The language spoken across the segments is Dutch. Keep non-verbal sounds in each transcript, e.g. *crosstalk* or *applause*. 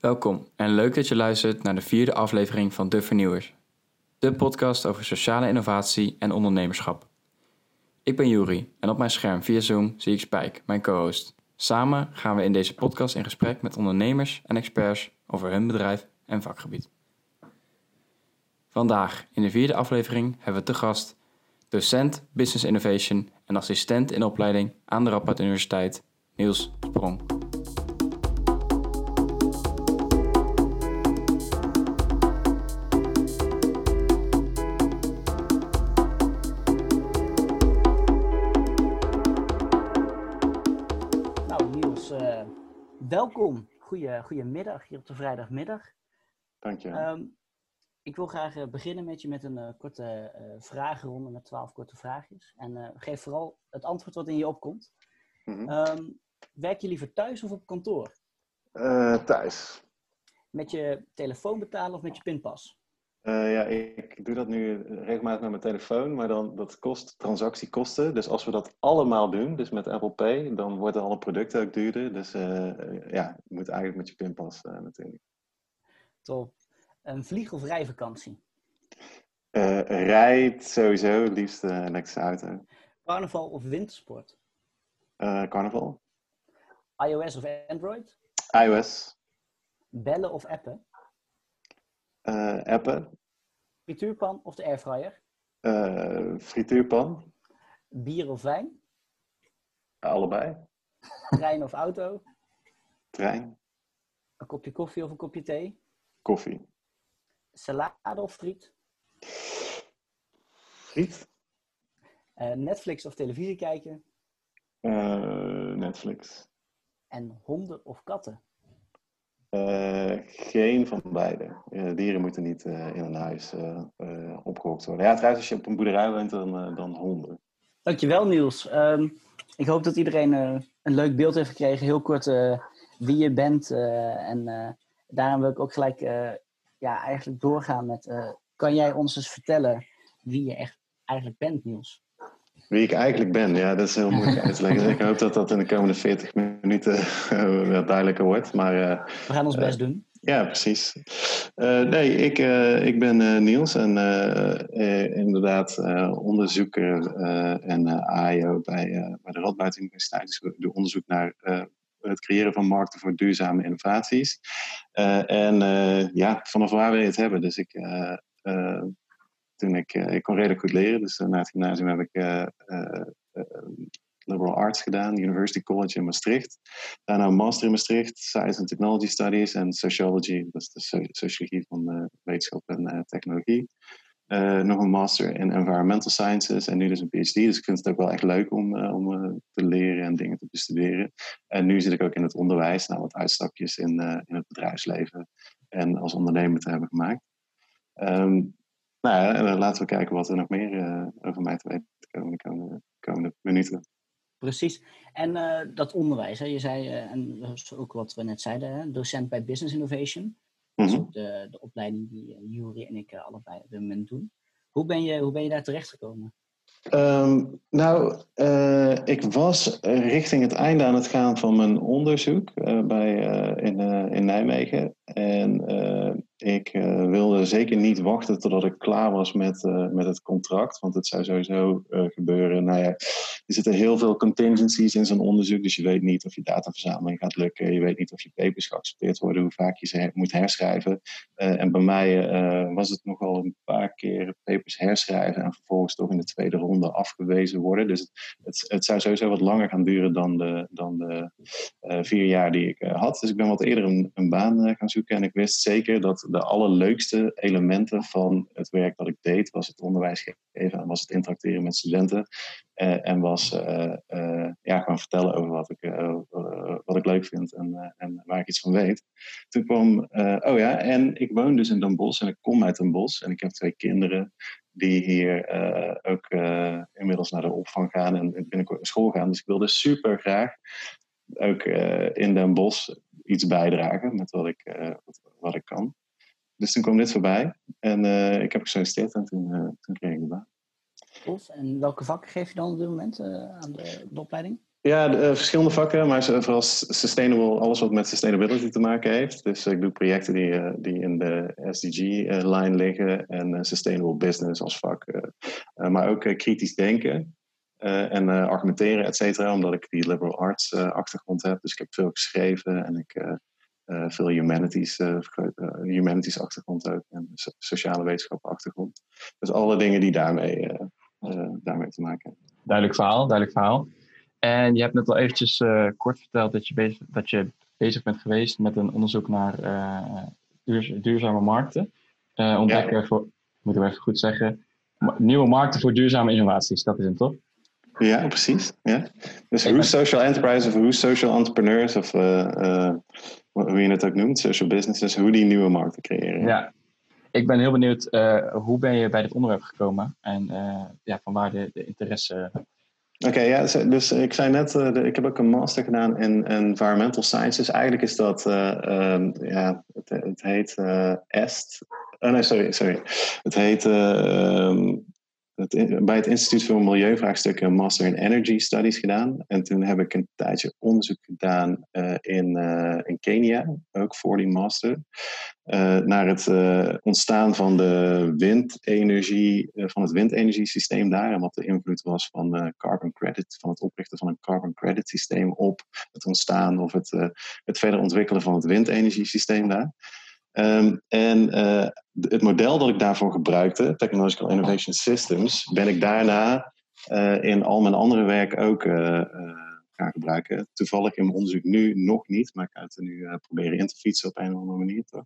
Welkom en leuk dat je luistert naar de vierde aflevering van De Vernieuwers, de podcast over sociale innovatie en ondernemerschap. Ik ben Juri en op mijn scherm via Zoom zie ik Spijk, mijn co-host. Samen gaan we in deze podcast in gesprek met ondernemers en experts over hun bedrijf en vakgebied. Vandaag in de vierde aflevering hebben we te gast docent Business Innovation en assistent in opleiding aan de Radboud Universiteit, Niels Sprong. Welkom. Goeie, goedemiddag hier op de vrijdagmiddag. Dank je. Ehm, ik wil graag eh, beginnen met je met een eh, korte eh, vragenronde met twaalf korte vraagjes. En geef vooral het antwoord wat in je opkomt. Mhm. Ehm, werk je liever thuis of op kantoor? Thuis. Met je telefoon betalen of met je pinpas? Eh, ja, ik doe dat nu regelmatig met mijn telefoon, maar dan dat kost transactiekosten. Dus als we dat allemaal doen, dus met Apple Pay, dan worden alle producten ook duurder. Dus eh, ja, je moet eigenlijk met je pinpas eh, natuurlijk. Top. Een vlieg- of rijvakantie? Eh rijdt sowieso, liefst eh, elektrische auto. Carnaval of wintersport? Eh, carnaval. iOS of Android? iOS. Bellen of appen? Eh, appen. Frituurpan of de airfryer? Eh, frituurpan. Bier of wijn? Allebei. Trein of auto? Trein. Een kopje koffie of een kopje thee? Koffie. Salade of friet? Friet. Eh, Netflix of televisie kijken? Eh, Netflix. En honden of katten? Eh, geen van beide. Eh, dieren moeten niet eh, in een huis eh eh, opgehokt worden. Ja, trouwens, als je op een boerderij woont, dan, dan honden. Dankjewel Niels. Ehm, ik hoop dat iedereen een leuk beeld heeft gekregen. Heel kort wie je bent. en daarom wil ik ook gelijk ja, eigenlijk doorgaan met... kan jij ons eens vertellen wie je echt eigenlijk bent, Niels? Wie ik eigenlijk ben, ja, dat is heel moeilijk uit te leggen. Ik hoop dat dat in de komende 40 minuten eh, duidelijker wordt. Maar eh, We gaan ons best doen. Ja, precies. Eh, nee, ik, eh, ik ben eh, Niels en eh, eh, inderdaad eh, onderzoeker eh, en eh AIO bij, eh, bij de Radboud Universiteit. Dus ik doe onderzoek naar eh, het creëren van markten voor duurzame innovaties. Eh, en eh, ja, vanaf waar je het hebben? Dus ik, eh, eh, toen ik, eh, ik kon redelijk goed leren, dus eh, na het gymnasium heb ik eh, liberal arts gedaan, University College in Maastricht. Daarna een master in Maastricht, Science and Technology Studies en Sociology, dat is de so- sociologie van wetenschap en technologie. Nog een master in Environmental Sciences en nu dus een PhD. Dus ik vind het ook wel echt leuk om, om te leren en dingen te bestuderen. En nu zit ik ook in het onderwijs, nou wat uitstapjes in, in het bedrijfsleven en als ondernemer te hebben gemaakt. Ehm, nou eh, laten we kijken wat er nog meer eh, over mij te weten komen de komende, komende minuten. Precies. En eh, dat onderwijs, hè? je zei, en dat is ook wat we net zeiden, hè? docent bij Business Innovation. Dat is Mhm. ook de, de opleiding die uh, Jury en ik allebei op dit moment doen. Hoe ben je, hoe ben je daar terechtgekomen? Um, nou, uh, ik was richting het einde aan het gaan van mijn onderzoek uh, bij, uh, in, in Nijmegen. En ik wilde zeker niet wachten totdat ik klaar was met, met het contract, want het zou sowieso gebeuren. Nou ja, er zitten heel veel contingencies in zo'n onderzoek, dus je weet niet of je dataverzameling gaat lukken. Je weet niet of je papers geaccepteerd worden, hoe vaak je ze moet herschrijven. En bij mij was het nogal een paar keer papers herschrijven en vervolgens toch in de tweede ronde afgewezen worden. Dus het, het, zou sowieso wat langer gaan duren dan de, dan de uh, vier jaar die ik had. Dus ik ben wat eerder een, baan gaan zoeken. En ik wist zeker dat de allerleukste elementen van het werk dat ik deed, was het onderwijs geven en was het interacteren met studenten. en was ja, gewoon vertellen over wat ik, wat ik leuk vind en, en waar ik iets van weet. Toen kwam, oh ja, en ik woon dus in Den Bosch en ik kom uit Den Bosch. En ik heb twee kinderen die hier uh, ook uh, inmiddels naar de opvang gaan en binnenkort naar school gaan. Dus ik wilde super graag ook uh, in Den Bosch iets bijdragen met wat ik, wat, wat, ik kan. Dus toen kwam dit voorbij en ik heb gesolliciteerd en toen, toen kreeg ik de. En welke vakken geef je dan op dit moment aan de, de opleiding? Ja, de, verschillende vakken, maar vooral sustainable, alles wat met sustainability te maken heeft. Dus ik doe projecten die, die in de SDG-lijn liggen en sustainable business als vak. maar ook kritisch denken. en argumenteren, et cetera, omdat ik die liberal arts achtergrond heb. Dus ik heb veel geschreven en ik veel humanities, humanities achtergrond ook en sociale wetenschappen achtergrond. Dus alle dingen die daarmee, daarmee te maken hebben. Duidelijk verhaal, duidelijk verhaal. En je hebt net al eventjes kort verteld dat je, bezig, dat je bezig bent geweest met een onderzoek naar duurzame markten. ontdekken ja. voor, moet ik even goed zeggen, nieuwe markten voor duurzame innovaties. Dat is het toch? Ja, precies. Ja. Dus hoe social enterprise of hoe social entrepreneurs of hoe je het ook noemt, social businesses, hoe die nieuwe markten creëren. Ja, ik ben heel benieuwd, hoe ben je bij dit onderwerp gekomen en ja, van waar de, de interesse... Oké, ja, dus, dus ik zei net, de, ik heb ook een master gedaan in environmental sciences. Eigenlijk is dat, um, ja, het, het heet EST. Oh nee, sorry, sorry. Het heet um, bij het Instituut voor Milieuvraagstukken een Master in Energy Studies gedaan. En toen heb ik een tijdje onderzoek gedaan uh, in, uh, in Kenia, ook voor die master. Uh, naar het ontstaan van de windenergie, van het windenergiesysteem daar. En wat de invloed was van carbon credit, van het oprichten van een carbon credit systeem op het ontstaan of het, het verder ontwikkelen van het windenergiesysteem daar. Um, en uh, het model dat ik daarvoor gebruikte, Technological Innovation Systems, ben ik daarna uh, in al mijn andere werk ook uh, gaan gebruiken. Toevallig in mijn onderzoek nu nog niet, maar ik ga het er nu proberen in te fietsen op een of andere manier. Toch?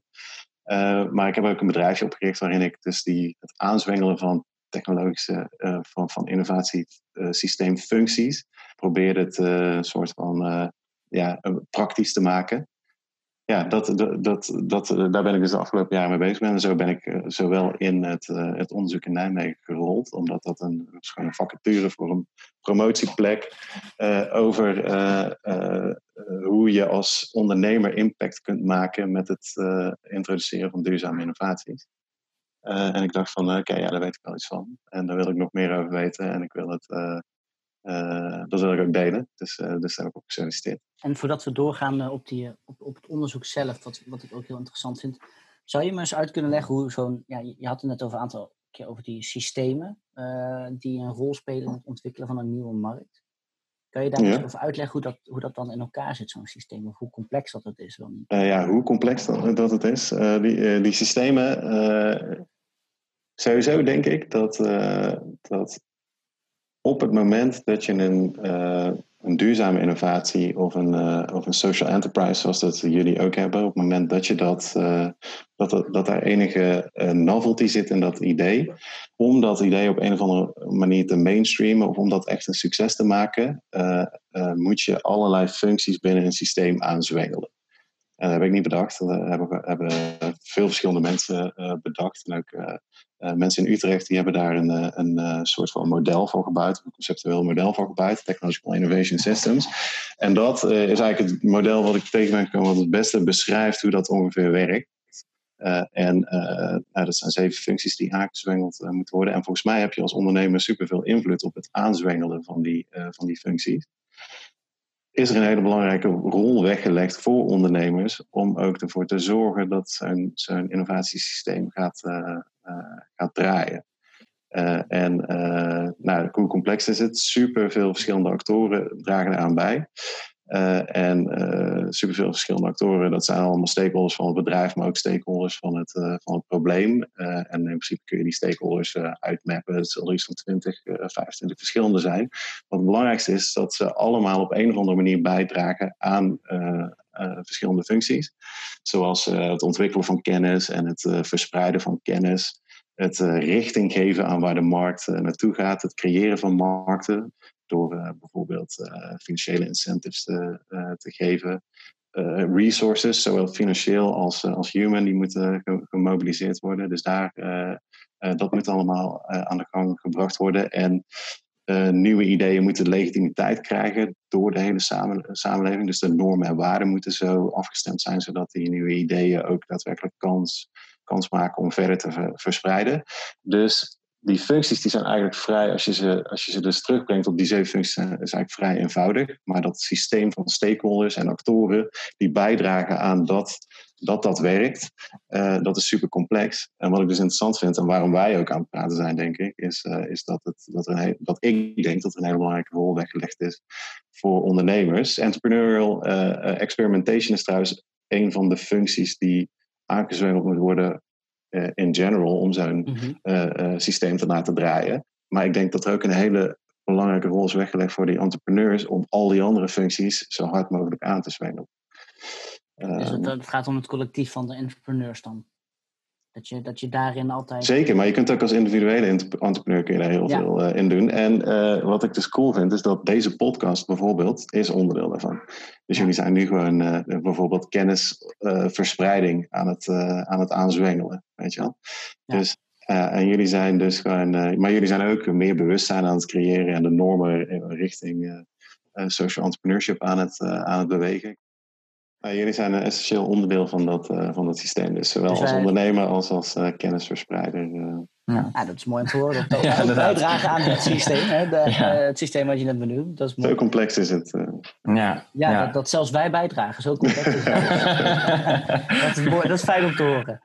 maar ik heb ook een bedrijfje opgericht waarin ik dus die, het aanzwengelen van technologische, van, van innovatiesysteemfuncties probeerde het soort van ja, praktisch te maken ja, dat, dat, dat, eh, daar ben ik dus de afgelopen jaren mee bezig ben. En zo ben ik uh, zowel in het, uh, het onderzoek in Nijmegen gerold, omdat dat een, een vacature voor een promotieplek uh, over hoe je als ondernemer impact kunt maken met het introduceren van duurzame innovaties. en ik dacht van, oké, ja, daar weet ik wel iets van. En daar wil ik nog meer over weten. En ik wil het uh, dat wil ik ook delen. Dus, uh, dus daar heb ik op gesolliciteerd. En voordat we doorgaan uh, op, die, op, op het onderzoek zelf, wat, wat ik ook heel interessant vind, zou je me eens uit kunnen leggen hoe zo'n. Ja, je had het net over een aantal keer over die systemen die een rol spelen in het ontwikkelen van een nieuwe markt. Kan je daar eens over uitleggen hoe dat, hoe dat dan in elkaar zit, zo'n systeem, of hoe complex dat het is? Dan? ja, hoe complex dat, dat het is. die, die systemen. sowieso denk ik dat, dat op het moment dat je een, uh, een duurzame innovatie of een, uh, of een social enterprise, zoals dat jullie ook hebben, op het moment dat je dat, uh, dat, dat daar enige novelty zit in dat idee, om dat idee op een of andere manier te mainstreamen of om dat echt een succes te maken, moet je allerlei functies binnen een systeem aanzwengelen. En dat heb ik niet bedacht. Dat hebben, hebben veel verschillende mensen bedacht. En ook uh, mensen in Utrecht die hebben daar een, eh, een, eh, soort van model voor gebouwd, een conceptueel model voor gebouwd, Technological Innovation Systems. En dat uh, is eigenlijk het model wat ik tegen ben gekomen, wat het beste beschrijft hoe dat ongeveer werkt. en nou, dat zijn zeven functies die aangezwengeld moeten worden. En volgens mij heb je als ondernemer superveel invloed op het aanzwengelen van die, van die functies is er een hele belangrijke rol weggelegd voor ondernemers om ook ervoor te zorgen dat zo'n innovatiesysteem gaat, eh, gaat draaien. Uh, en nou, hoe complex is het? Super veel verschillende actoren dragen eraan bij. Uh, en super veel verschillende actoren, dat zijn allemaal stakeholders van het bedrijf, maar ook stakeholders van het, van het probleem. en in principe kun je die stakeholders uitmappen. Het zullen iets van 20, 25 verschillende zijn. Wat het belangrijkste is dat ze allemaal op een of andere manier bijdragen aan uh, verschillende functies. Zoals uh, het ontwikkelen van kennis en het uh, verspreiden van kennis. Het richting geven aan waar de markt naartoe gaat. Het creëren van markten. Door bijvoorbeeld financiële incentives te, te geven. resources, zowel financieel als, als human, die moeten gemobiliseerd worden. Dus daar, dat moet allemaal aan de gang gebracht worden. En nieuwe ideeën moeten legitimiteit krijgen door de hele samen, samenleving. Dus de normen en waarden moeten zo afgestemd zijn, zodat die nieuwe ideeën ook daadwerkelijk kans, kans maken om verder te verspreiden. Dus die functies die zijn eigenlijk vrij, als je, ze, als je ze dus terugbrengt op die zeven functies, is eigenlijk vrij eenvoudig. Maar dat systeem van stakeholders en actoren die bijdragen aan dat dat, dat werkt, uh, dat is super complex. En wat ik dus interessant vind en waarom wij ook aan het praten zijn, denk ik, is, uh, is dat, het, dat, dat ik denk dat er een hele belangrijke rol weggelegd is voor ondernemers. Entrepreneurial uh, experimentation is trouwens een van de functies die aangezwengeld moet worden in general om zo'n mm -hmm. systeem te laten draaien. Maar ik denk dat er ook een hele belangrijke rol is weggelegd voor die entrepreneurs om al die andere functies zo hard mogelijk aan te zwengelen. Dus het, het, gaat om het collectief van de entrepreneurs dan? Dat je, dat je daarin altijd. Zeker, maar je kunt ook als individuele entrepreneur kun je daar heel ja. veel uh, in doen. En uh, wat ik dus cool vind, is dat deze podcast bijvoorbeeld is onderdeel daarvan. Dus jullie zijn nu gewoon uh, bijvoorbeeld kennisverspreiding aan, het, aan het aanzwengelen, weet je wel. Ja. Dus, en jullie zijn dus gewoon, maar jullie zijn ook meer bewustzijn aan het creëren en de normen richting social entrepreneurship aan het, aan het bewegen. Nou, jullie zijn een essentieel onderdeel van dat, uh, van dat systeem. Dus zowel dus wij... als ondernemer als als uh, kennisverspreider. Uh... Ja. ja. dat is mooi om te horen. *laughs* Dat ja, ook bijdragen aan het systeem. Hè? De, ja. het systeem wat je net benoemde. Dat is mooi. Zo complex is het. Ja, ja, Dat, dat, zelfs wij bijdragen. Zo complex is het. *laughs* *laughs* dat, is mooi, dat is fijn om te horen.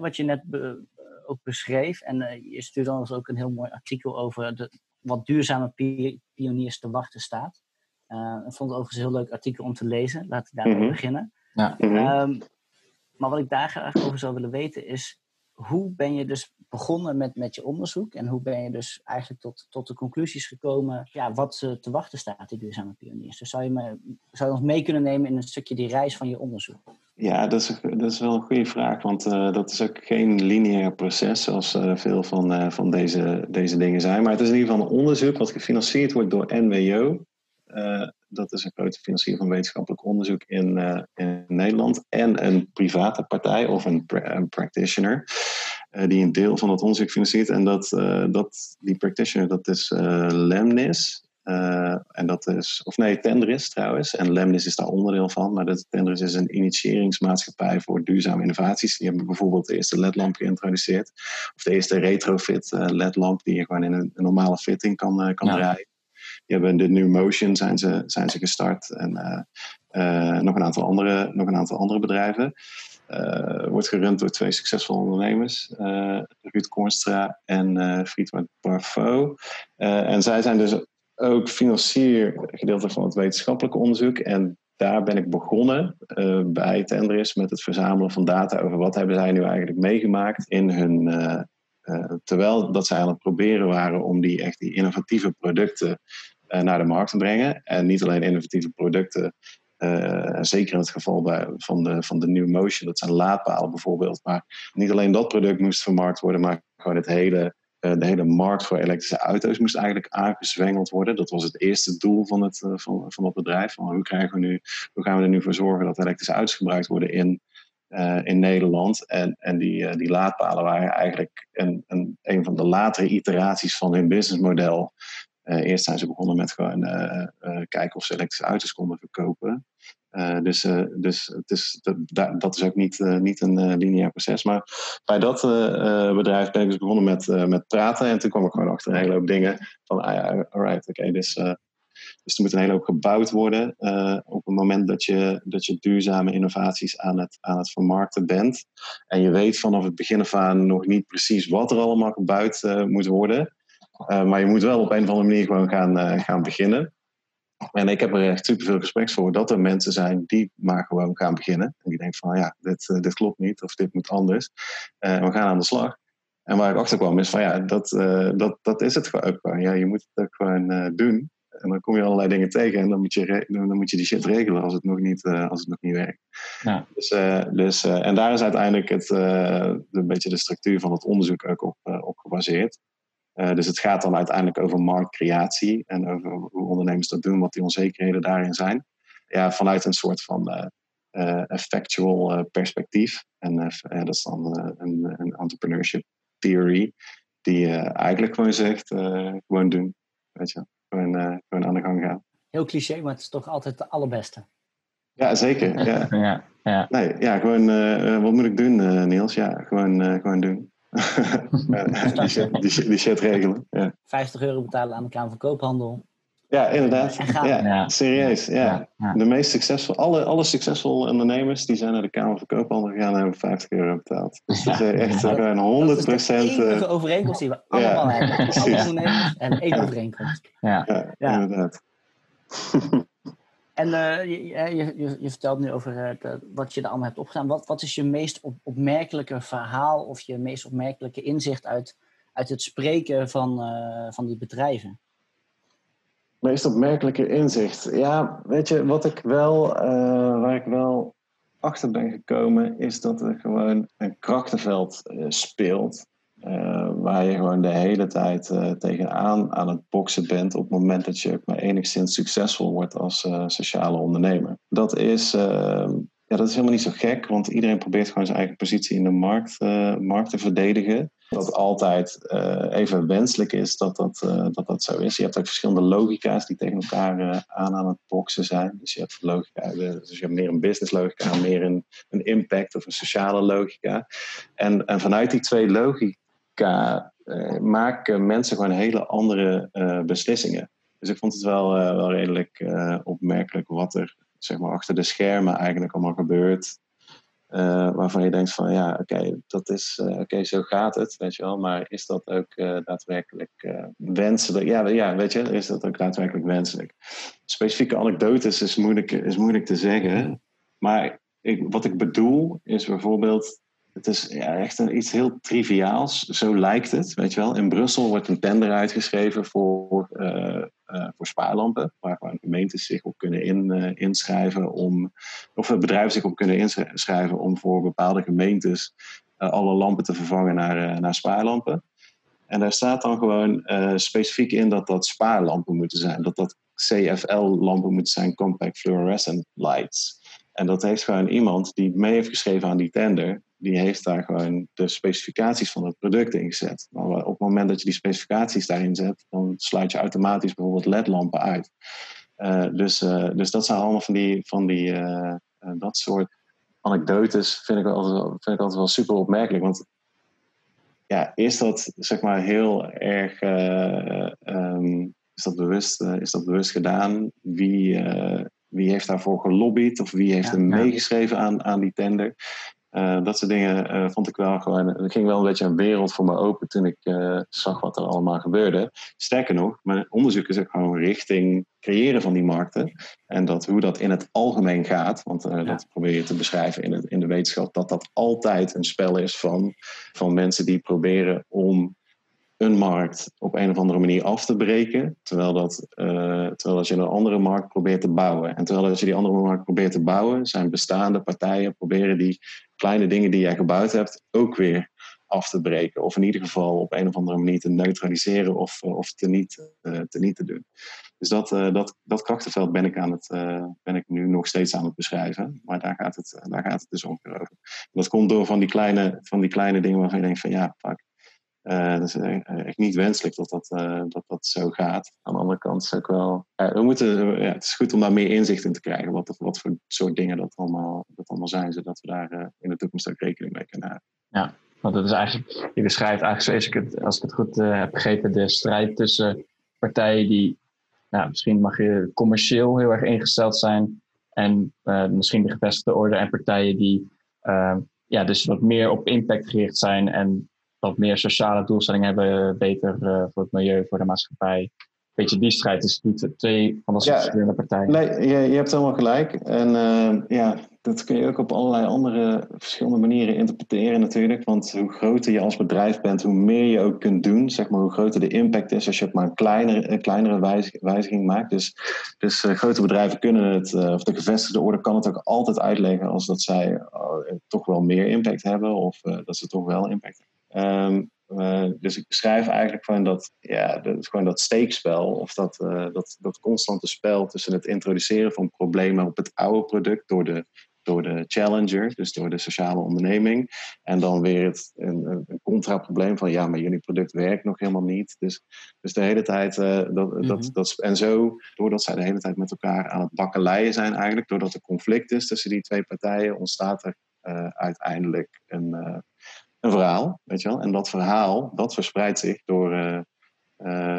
wat je net be, ook beschreef. En je stuurde ons ook een heel mooi artikel over de, wat duurzame pioniers te wachten staat. Uh, ik vond het overigens een heel leuk artikel om te lezen. Laten we daarmee mm -hmm. beginnen. Ja. Mm -hmm. um, maar wat ik daar graag over zou willen weten is... hoe ben je dus begonnen met, met je onderzoek... en hoe ben je dus eigenlijk tot, tot de conclusies gekomen... Ja, wat uh, te wachten staat, die duurzame pioniers. Dus zou je, me, zou je ons mee kunnen nemen in een stukje die reis van je onderzoek? Ja, dat is, dat is wel een goede vraag, want uh, dat is ook geen lineair proces zoals uh, veel van, van deze, deze dingen zijn. Maar het is in ieder geval een onderzoek wat gefinancierd wordt door NWO. Uh, dat is een grote financier van wetenschappelijk onderzoek in, uh, in Nederland. En een private partij of een, pra een practitioner. Uh, die een deel van het onderzoek financiert. En dat, dat, die practitioner, dat is Lemnis. en dat is, of nee, Tendris trouwens. En Lemnis is daar onderdeel van. Maar dat, Tendris is een initiëringsmaatschappij voor duurzame innovaties. Die hebben bijvoorbeeld de eerste LED-lamp geïntroduceerd. Of de eerste retrofit LED-lamp die je gewoon in een, een normale fitting kan, kan ja. draaien. Die hebben de New Motion zijn ze, zijn ze gestart. En uh, uh, nog, een aantal andere, nog een aantal andere bedrijven. Uh, wordt gerund door twee succesvolle ondernemers. Ruud Kornstra en Friedwart Barfo. en zij zijn dus ook financier gedeelte van het wetenschappelijke onderzoek. En daar ben ik begonnen bij Tendris met het verzamelen van data over wat hebben zij nu eigenlijk meegemaakt in hun. Terwijl dat zij aan het proberen waren om die echt die innovatieve producten naar de markt te brengen. En niet alleen innovatieve producten, uh, zeker in het geval bij, van, de, van de New Motion, dat zijn laadpalen bijvoorbeeld. Maar niet alleen dat product moest vermarkt worden, maar gewoon het hele, uh, de hele markt voor elektrische auto's moest eigenlijk aangezwengeld worden. Dat was het eerste doel van het, van, van het bedrijf. Hoe, krijgen we nu, hoe gaan we er nu voor zorgen dat elektrische auto's gebruikt worden in, in Nederland. En, en die, die laadpalen waren eigenlijk een, een, een van de latere iteraties van hun businessmodel. Uh, eerst zijn ze begonnen met gewoon kijken of ze elektrische auto's konden verkopen. dus dus het is, dat, dat is ook niet, niet een lineair proces. Maar bij dat bedrijf ben ik dus begonnen met, met praten. En toen kwam ik gewoon achter een hele hoop dingen. Van, ah alright, oké, dus dus er moet een hele hoop gebouwd worden op het moment dat je, dat je duurzame innovaties aan het, aan het vermarkten bent. En je weet vanaf het begin af aan nog niet precies wat er allemaal gebouwd moet worden. Uh, maar je moet wel op een of andere manier gewoon gaan, gaan beginnen. En ik heb er echt super veel respect voor dat er mensen zijn die maar gewoon gaan beginnen. En die denken van ja, dit, dit klopt niet of dit moet anders. we gaan aan de slag. En waar ik achter kwam is van ja, dat, dat, dat is het gewoon. Ja, je moet het ook gewoon doen. En dan kom je allerlei dingen tegen en dan moet je, dan moet je die shit regelen als het nog niet, uh, als het nog niet werkt. Ja. Dus, uh, dus, uh, en daar is uiteindelijk het, een beetje de structuur van het onderzoek ook op, op gebaseerd. Dus het gaat dan uiteindelijk over marktcreatie en over hoe ondernemers dat doen, wat die onzekerheden daarin zijn. Ja, vanuit een soort van factual perspectief. En dat is dan een, een entrepreneurship theory, die eigenlijk gewoon zegt, gewoon doen. Weet je gewoon, uh, gewoon aan de gang gaan. Heel cliché, maar het is toch altijd de allerbeste. Ja, zeker. Ja, *laughs* ja, ja. Nee, ja gewoon, uh, wat moet ik doen, uh, Niels? Ja, gewoon, gewoon doen. *laughs* die, shit, die, shit, die shit regelen. Ja. 50 euro betalen aan de Kamer van Koophandel. Ja, inderdaad. Ja, Ja. serieus. Ja. Ja, ja. De meest succesvolle, alle, alle succesvolle ondernemers die zijn naar de Kamer van Koophandel gegaan en hebben 50 euro betaald. Dus dat is echt Ja. gewoon 100 Dat is de enige eh, overeenkomst die we allemaal hebben. *laughs* Alle ondernemers en één overeenkomst. Ja. ja, Ja. inderdaad. *laughs* En eh, je, je, je, vertelt nu over eh, wat je er allemaal hebt opgedaan. Wat, wat is je meest op, opmerkelijke verhaal of je meest opmerkelijke inzicht uit, uit het spreken van, eh, van die bedrijven? Meest opmerkelijke inzicht. Ja, weet je, wat ik wel, waar ik wel achter ben gekomen, is dat er gewoon een krachtenveld speelt. Eh, waar je gewoon de hele tijd eh, tegenaan aan het boksen bent op het moment dat je maar enigszins succesvol wordt als eh, sociale ondernemer. Dat is, eh, ja, dat is helemaal niet zo gek, want iedereen probeert gewoon zijn eigen positie in de markt, markt te verdedigen. Dat altijd even wenselijk is dat dat, dat dat zo is. Je hebt ook verschillende logica's die tegen elkaar aan aan het boksen zijn. Dus je hebt logica, dus je hebt meer een business logica, meer een, een impact of een sociale logica. En, en vanuit die twee logica eh, maken mensen gewoon hele andere eh, beslissingen. Dus ik vond het wel, eh, wel redelijk opmerkelijk wat er zeg maar, achter de schermen eigenlijk allemaal gebeurt. Waarvan je denkt van ja, oké, dat is oké, zo gaat het, weet je wel. Maar is dat ook daadwerkelijk wenselijk? Ja, ja, weet je, is dat ook daadwerkelijk wenselijk? Specifieke anekdotes is moeilijk, is moeilijk te zeggen. Maar ik, wat ik bedoel is bijvoorbeeld, het is echt een, iets heel triviaals. Zo lijkt het, weet je wel. In Brussel wordt een tender uitgeschreven voor, eh, eh, voor spaarlampen, waar gewoon gemeentes zich op kunnen eh, inschrijven om, of bedrijven zich op kunnen inschrijven om voor bepaalde gemeentes alle lampen te vervangen naar, naar spaarlampen. En daar staat dan gewoon specifiek in dat dat spaarlampen moeten zijn, dat dat CFL-lampen moeten zijn, Compact Fluorescent Lights. En dat heeft gewoon iemand die mee heeft geschreven aan die tender, die heeft daar gewoon de specificaties van het product in gezet. Maar op het moment dat je die specificaties daarin zet, dan sluit je automatisch bijvoorbeeld LED-lampen uit. Uh, dus, uh, dus dat zijn allemaal van die, van die uh, dat soort anekdotes vind ik, altijd, vind ik altijd wel super opmerkelijk. Want ja, is dat zeg maar heel erg um, is, dat bewust, is dat bewust gedaan? Wie, wie heeft daarvoor gelobbyd of wie heeft ja, er meegeschreven ja. aan, aan die tender? Uh, dat soort dingen uh, vond ik wel gewoon. Er ging wel een beetje een wereld voor me open toen ik uh, zag wat er allemaal gebeurde. Sterker nog, mijn onderzoek is ook gewoon richting creëren van die markten. En dat, hoe dat in het algemeen gaat. Want ja. dat probeer je te beschrijven in, het, in de wetenschap. Dat dat altijd een spel is van, van mensen die proberen om een markt op een of andere manier af te breken, terwijl dat, uh, terwijl dat je een andere markt probeert te bouwen. En terwijl dat je die andere markt probeert te bouwen, zijn bestaande partijen proberen die kleine dingen die jij gebouwd hebt ook weer af te breken. Of in ieder geval op een of andere manier te neutraliseren of, of te, niet, uh, te niet te doen. Dus dat, uh, dat, dat krachtenveld ben ik, aan het, ben ik nu nog steeds aan het beschrijven. Maar daar gaat het, daar gaat het dus ongeveer over. Dat komt door van die, kleine, van die kleine dingen waarvan je denkt van ja, fuck. Uh, dat is echt niet wenselijk dat dat, dat dat zo gaat. Aan de andere kant is ook wel. We moeten, ja, het is goed om daar meer inzicht in te krijgen. Wat, wat voor soort dingen dat allemaal, dat allemaal zijn, zodat we daar in de toekomst ook rekening mee kunnen houden. Ja, want dat is eigenlijk. Je beschrijft eigenlijk, zoals ik het, als ik het goed heb begrepen, de strijd tussen partijen die. Nou, misschien mag je commercieel heel erg ingesteld zijn. En misschien de gevestigde orde en partijen die. ja, dus wat meer op impact gericht zijn en wat meer sociale doelstellingen hebben, beter uh, voor het milieu, voor de maatschappij. Beetje die strijd tussen die twee van de ja, verschillende partijen. Nee, je, je hebt helemaal gelijk. En uh, ja, dat kun je ook op allerlei andere verschillende manieren interpreteren natuurlijk. Want hoe groter je als bedrijf bent, hoe meer je ook kunt doen. Zeg maar hoe groter de impact is als je maar een kleinere, een kleinere wijziging, wijziging maakt. Dus, dus uh, grote bedrijven kunnen het, of de gevestigde orde kan het ook altijd uitleggen als dat zij toch wel meer impact hebben. Of dat ze toch wel impact hebben. Um, uh, dus ik beschrijf eigenlijk gewoon dat, ja, dat, gewoon dat steekspel of dat, uh, dat, dat constante spel tussen het introduceren van problemen op het oude product door de, door de challenger, dus door de sociale onderneming. En dan weer het, een, een contraprobleem van ja, maar jullie product werkt nog helemaal niet. Dus, dus de hele tijd, uh, dat, mm-hmm. dat, dat, en zo, doordat zij de hele tijd met elkaar aan het bakkeleien zijn eigenlijk, doordat er conflict is tussen die twee partijen, ontstaat er uiteindelijk een een verhaal, weet je wel. En dat verhaal, dat verspreidt zich door,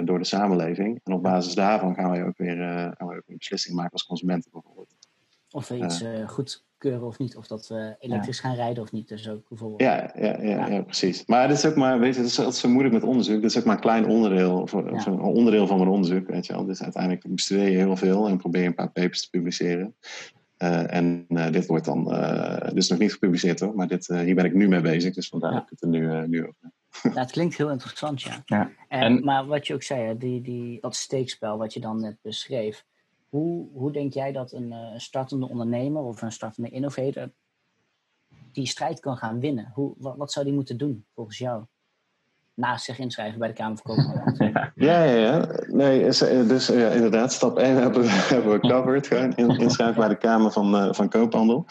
door de samenleving. En op basis daarvan gaan wij ook weer, gaan wij ook een beslissing maken als consumenten bijvoorbeeld. Of we iets goed keuren of niet. Of dat we elektrisch gaan rijden of niet. Dus ook bijvoorbeeld. Ja, ja, ja, ja. precies. Maar het is ook maar, weet je, het is, het zo moeilijk met onderzoek. Dat is ook maar een klein onderdeel, of, een onderdeel van mijn onderzoek. Weet je wel. Dus uiteindelijk bestudeer je heel veel en probeer je een paar papers te publiceren. Uh, en uh, dit wordt dan, uh, dus nog niet gepubliceerd hoor, maar dit, hier ben ik nu mee bezig, dus vandaar dat ik het er nu, nu over ja, het klinkt heel interessant, ja. ja. En, en, maar wat je ook zei, die, die, dat steekspel wat je dan net beschreef, hoe, hoe denk jij dat een uh, startende ondernemer of een startende innovator die strijd kan gaan winnen? Hoe, wat, wat zou die moeten doen volgens jou? Naast zich inschrijven bij de Kamer van Koophandel. *laughs* Ja, ja, ja. Nee, eh, dus ja, inderdaad, stap 1 *laughs* hebben we, hebben covered. Inschrijven bij de Kamer van, uh, van Koophandel.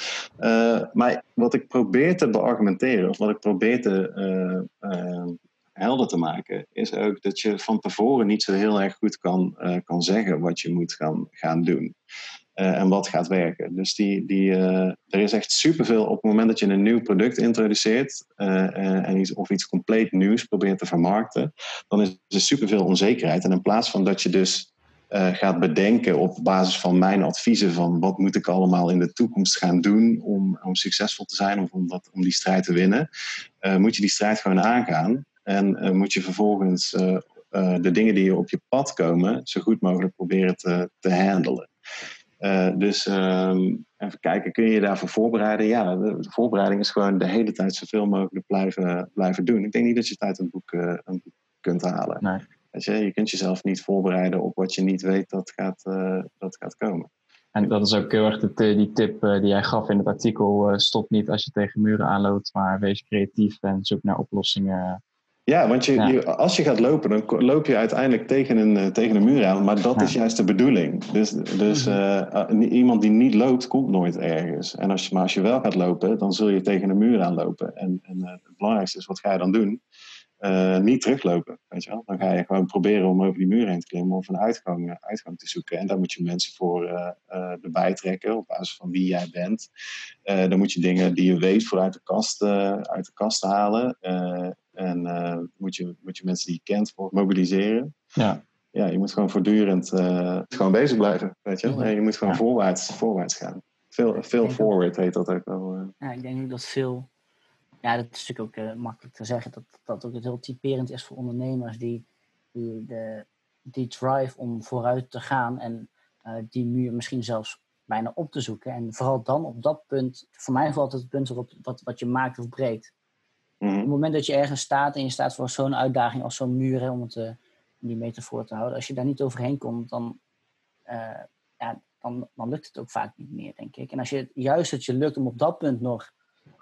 Maar wat ik probeer te beargumenteren, of wat ik probeer te helder te maken, is ook dat je van tevoren niet zo heel erg goed kan, kan zeggen wat je moet gaan, gaan doen. Uh, en wat gaat werken. Dus die, die, uh, er is echt superveel op het moment dat je een nieuw product introduceert en iets, of iets compleet nieuws probeert te vermarkten, dan is er superveel onzekerheid. En in plaats van dat je dus gaat bedenken op basis van mijn adviezen van wat moet ik allemaal in de toekomst gaan doen om, om succesvol te zijn of om, dat, om die strijd te winnen, moet je die strijd gewoon aangaan. En moet je vervolgens de dingen die op je pad komen, zo goed mogelijk proberen te, te handelen. Dus um, even kijken, kun je je daarvoor voorbereiden? Ja, de, voorbereiding is gewoon de hele tijd zoveel mogelijk blijven, blijven doen. Ik denk niet dat je tijd een boek, een boek kunt halen. Nee. je, je kunt jezelf niet voorbereiden op wat je niet weet dat gaat, dat gaat komen. En dat is ook heel erg de, die tip die jij gaf in het artikel. stop niet als je tegen muren aanloopt, maar wees creatief en zoek naar oplossingen ja, want je, je, als je gaat lopen, dan loop je uiteindelijk tegen een, eh, tegen een muur aan. Maar dat is juist de bedoeling. Dus, dus uh, iemand die niet loopt, komt nooit ergens. En als je, maar als je wel gaat lopen, dan zul je tegen een muur aanlopen. En, en uh, het belangrijkste is, wat ga je dan doen? niet teruglopen, weet je wel. Dan ga je gewoon proberen om over die muur heen te klimmen of een uitgang, uitgang te zoeken. En daar moet je mensen voor erbij trekken op basis van wie jij bent. dan moet je dingen die je weet voor uit de kast, uit de kast halen. En uh, moet, je, moet je mensen die je kent voor mobiliseren. Ja. Ja, je moet gewoon voortdurend uh, gewoon bezig blijven, weet je En je moet gewoon voorwaarts, voorwaarts gaan. Veel, veel forward heet dat ook wel. Uh. Ja, ik denk dat veel... Ja, dat is natuurlijk ook makkelijk te zeggen. Dat dat ook het heel typerend is voor ondernemers die, die de, die drive om vooruit te gaan en die muur misschien zelfs bijna op te zoeken. En vooral dan op dat punt, voor mij valt het punt erop wat, wat je maakt of breekt. Mhm. Op het moment dat je ergens staat en je staat voor zo'n uitdaging als zo'n muur, hè, om het uh, die metafoor te houden, als je daar niet overheen komt, dan, uh, ja, dan, dan lukt het ook vaak niet meer, denk ik. En als je juist het je lukt om op dat punt nog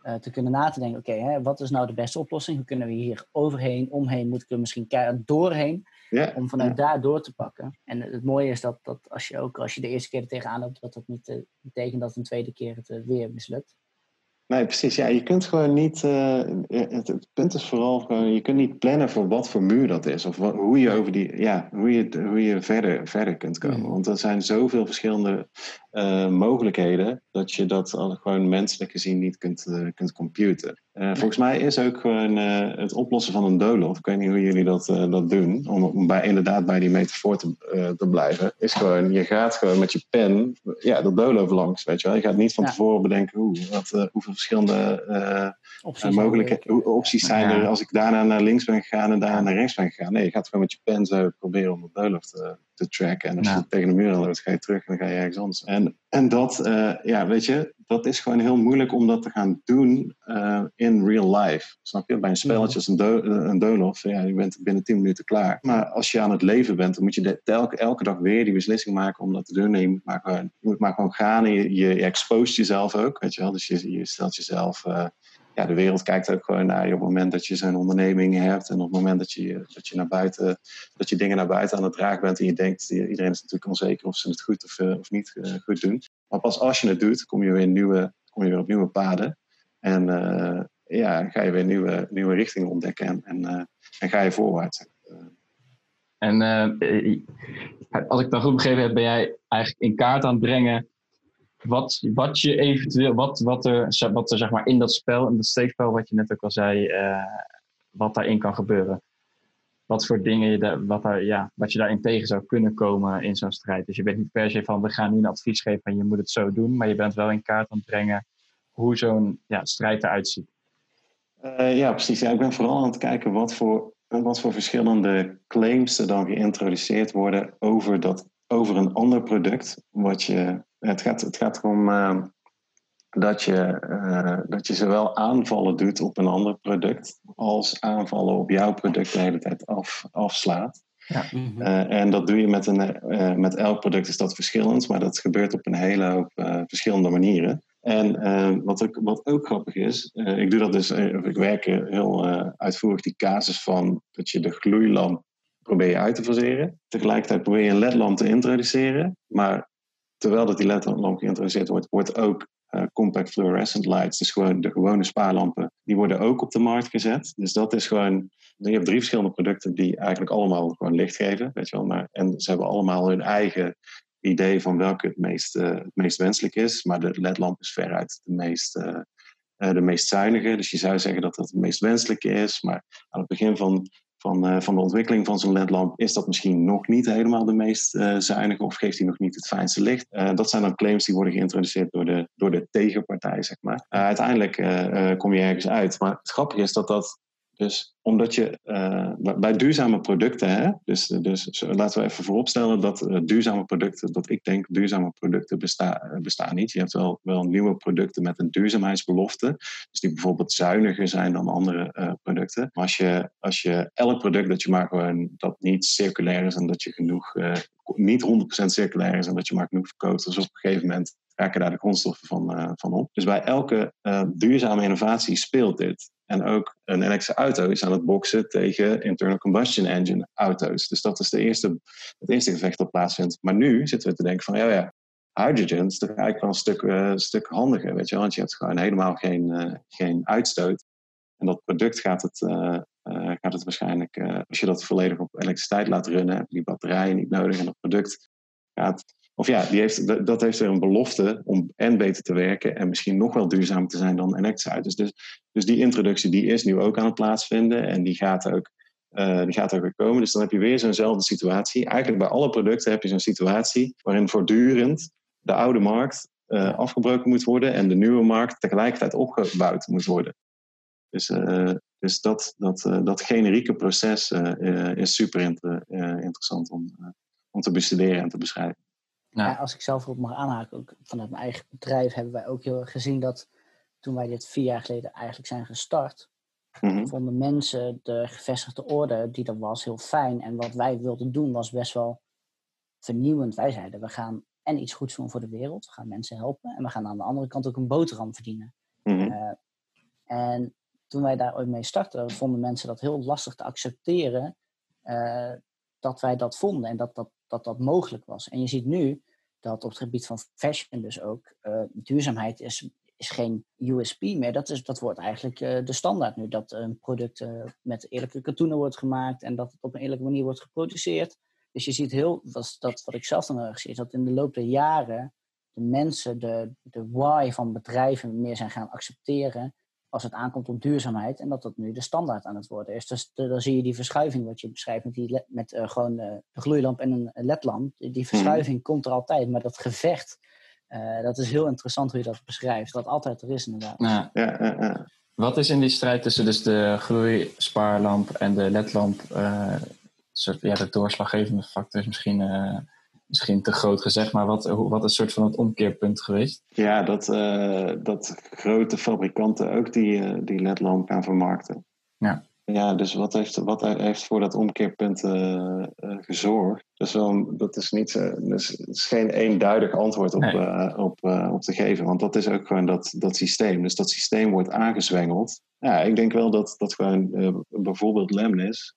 uh, te kunnen na te denken, oké, wat is nou de beste oplossing? Hoe kunnen we hier overheen, omheen, moet ik er misschien keihard doorheen, ja, om vanuit daar door te pakken. En het mooie is dat, dat als je ook, als je de eerste keer er tegenaan loopt, dat dat niet betekent dat een tweede keer het weer mislukt. Nee, precies. Ja, je kunt gewoon niet. Uh, het, het, punt is vooral gewoon. Je kunt niet plannen voor wat voor muur dat is. Of wat, hoe je over die. Ja, hoe je, hoe je verder, verder kunt komen. Mm. Want er zijn zoveel verschillende uh, mogelijkheden. dat je dat gewoon menselijk gezien niet kunt, uh, kunt computen. Volgens mij is ook gewoon het oplossen van een doolhof. Ik weet niet hoe jullie dat, dat doen. Om, om bij, inderdaad bij die metafoor te, te blijven. Is gewoon. Je gaat gewoon met je pen. Ja, dat doolhof langs. Weet je wel. Je gaat niet van tevoren bedenken. Hoe, wat, hoeveel verschillende uh, opties, mogelijke, opties zijn er als ik daarna naar links ben gegaan en daarna naar rechts ben gegaan. Nee, je gaat gewoon met je pen zo proberen om de doolhof te, te tracken. En als je tegen de muur loopt, ga je terug en dan ga je ergens anders. En, en dat, uh, ja, weet je, dat is gewoon heel moeilijk om dat te gaan doen uh, in real life. Snap je? Bij een spelletje als een, do een doolhof, ja, je bent binnen 10 minuten klaar. Maar als je aan het leven bent, dan moet je elke, elke dag weer die beslissing maken om dat te doen. En je moet maar gewoon, je moet maar gewoon gaan en je, je, jezelf ook, weet je wel. Dus je, je stelt jezelf... Uh, ja, de wereld kijkt ook gewoon naar je op het moment dat je zo'n onderneming hebt. En op het moment dat je, dat je naar buiten, dat je dingen naar buiten aan het dragen bent. En je denkt, iedereen is natuurlijk onzeker of ze het goed of, uh, of niet uh, goed doen. Maar pas als je het doet, kom je weer, nieuwe, kom je weer op nieuwe paden. En uh, ja, ga je weer nieuwe, nieuwe richtingen ontdekken en, en, en ga je voorwaarts. En als ik dan goed begrepen heb, ben jij eigenlijk in kaart aan het brengen wat, wat je eventueel, wat, wat, er, wat er zeg maar in dat spel, in dat steekspel, wat je net ook al zei, uh, wat daarin kan gebeuren. Wat voor dingen je, wat, daar, ja, wat je daarin tegen zou kunnen komen in zo'n strijd. Dus je bent niet per se van we gaan nu een advies geven en je moet het zo doen, maar je bent wel in kaart aan het brengen hoe zo'n ja, strijd eruit ziet. Uh, ja, precies. Ja, ik ben vooral aan het kijken wat voor, wat voor verschillende claims er dan geïntroduceerd worden over, dat, over een ander product. Wat je, het, gaat, het gaat erom uh, dat, je, uh, dat je zowel aanvallen doet op een ander product als aanvallen op jouw product de hele tijd af, afslaat. Ja. Mm en dat doe je met, een, met elk product is dat verschillend, maar dat gebeurt op een hele hoop verschillende manieren. En uh, wat, ook, wat ook grappig is, uh, ik doe dat dus, uh, ik werk heel uitvoerig die casus van dat je de gloeilamp probeer je uit te faseren. Tegelijkertijd probeer je een ledlamp te introduceren, maar terwijl dat die ledlamp geïntroduceerd wordt, wordt ook compact fluorescent lights, dus gewoon de gewone spaarlampen, die worden ook op de markt gezet. Dus dat is gewoon, je hebt drie verschillende producten die eigenlijk allemaal gewoon licht geven, weet je wel, maar, en ze hebben allemaal hun eigen idee van welke het meest, uh, het meest wenselijk is. Maar de ledlamp is veruit de meest, uh, de meest zuinige. Dus je zou zeggen dat dat het meest wenselijke is. Maar aan het begin van, van, van de ontwikkeling van zo'n ledlamp is dat misschien nog niet helemaal de meest zuinige. Of geeft hij nog niet het fijnste licht. dat zijn dan claims die worden geïntroduceerd door de, door de tegenpartij, zeg maar. uiteindelijk kom je ergens uit. Maar het grappige is dat dat dus omdat je uh, bij duurzame producten, hè, dus, dus laten we even vooropstellen dat uh, duurzame producten, dat ik denk duurzame producten eh, bestaan niet. Je hebt wel, wel nieuwe producten met een duurzaamheidsbelofte, dus die bijvoorbeeld zuiniger zijn dan andere producten. Maar als je, als je elk product dat je maar gewoon dat niet circulair is en dat je genoeg, niet 100% circulair is en dat je maar genoeg verkoopt, dus op een gegeven moment raken daar de grondstoffen van, van op. Dus bij elke duurzame innovatie speelt dit. En ook een elektrische auto is aan het boksen tegen internal combustion engine auto's. Dus dat is de eerste, het eerste gevecht dat plaatsvindt. Maar nu zitten we te denken van, ja ja, hydrogen is toch eigenlijk wel een stuk, uh, stuk handiger, weet je Want je hebt gewoon helemaal geen, uh, geen uitstoot. En dat product gaat het, uh, gaat het waarschijnlijk, als je dat volledig op elektriciteit laat runnen, heb je die batterijen niet nodig. En dat product gaat of ja, die heeft, dat heeft weer een belofte om en beter te werken en misschien nog wel duurzamer te zijn dan elektrische auto's. Dus, dus die introductie die is nu ook aan het plaatsvinden en die gaat ook, uh, die gaat ook weer komen. Dus dan heb je weer zo'nzelfde situatie. Eigenlijk bij alle producten heb je zo'n situatie waarin voortdurend de oude markt uh, afgebroken moet worden en de nieuwe markt tegelijkertijd opgebouwd moet worden. Dus, uh, dus dat, dat, dat generieke proces is super inter, interessant om, om te bestuderen en te beschrijven. Ja. als ik zelf op mag aanhaken, ook vanuit mijn eigen bedrijf hebben wij ook heel erg gezien dat toen wij dit vier jaar geleden eigenlijk zijn gestart, mm vonden mensen de gevestigde orde die er was heel fijn. En wat wij wilden doen was best wel vernieuwend. Wij zeiden, we gaan en iets goeds doen voor de wereld, we gaan mensen helpen en we gaan aan de andere kant ook een boterham verdienen. Mhm. Eh, en toen wij daar ooit mee startten, vonden mensen dat heel lastig te accepteren uh, dat wij dat vonden en dat dat, dat dat mogelijk was. En je ziet nu dat op het gebied van fashion dus ook uh, duurzaamheid is, is geen USP meer. Dat, is, dat wordt eigenlijk uh, de standaard nu. Dat een product uh, met eerlijke katoenen wordt gemaakt en dat het op een eerlijke manier wordt geproduceerd. Dus je ziet heel, dat, dat wat ik zelf dan erg zie, is dat in de loop der jaren de mensen de, de why van bedrijven meer zijn gaan accepteren als het aankomt op duurzaamheid. En dat dat nu de standaard aan het worden is. Dus dan zie je die verschuiving wat je beschrijft met, die met uh, gewoon uh, de gloeilamp en een ledlamp. Die mhm. verschuiving komt er altijd. Maar dat gevecht, uh, dat is heel interessant hoe je dat beschrijft. Dat altijd er is inderdaad. Ja. Ja, ja, Wat is in die strijd tussen dus de gloeispaarlamp en de ledlamp... soort, ja, de doorslaggevende factor is misschien misschien te groot gezegd, maar wat, wat is soort van het omkeerpunt geweest? Ja, dat, uh, dat grote fabrikanten ook die, uh, die ledlamp gaan vermarkten. Ja. Ja, dus wat heeft, wat heeft voor dat omkeerpunt uh, gezorgd? Dus wel, dat is, niet, dus is geen eenduidig antwoord op, nee. op, op te geven, want dat is ook gewoon dat, dat systeem. Dus dat systeem wordt aangezwengeld. Ja, ik denk wel dat, dat gewoon bijvoorbeeld Lemnis,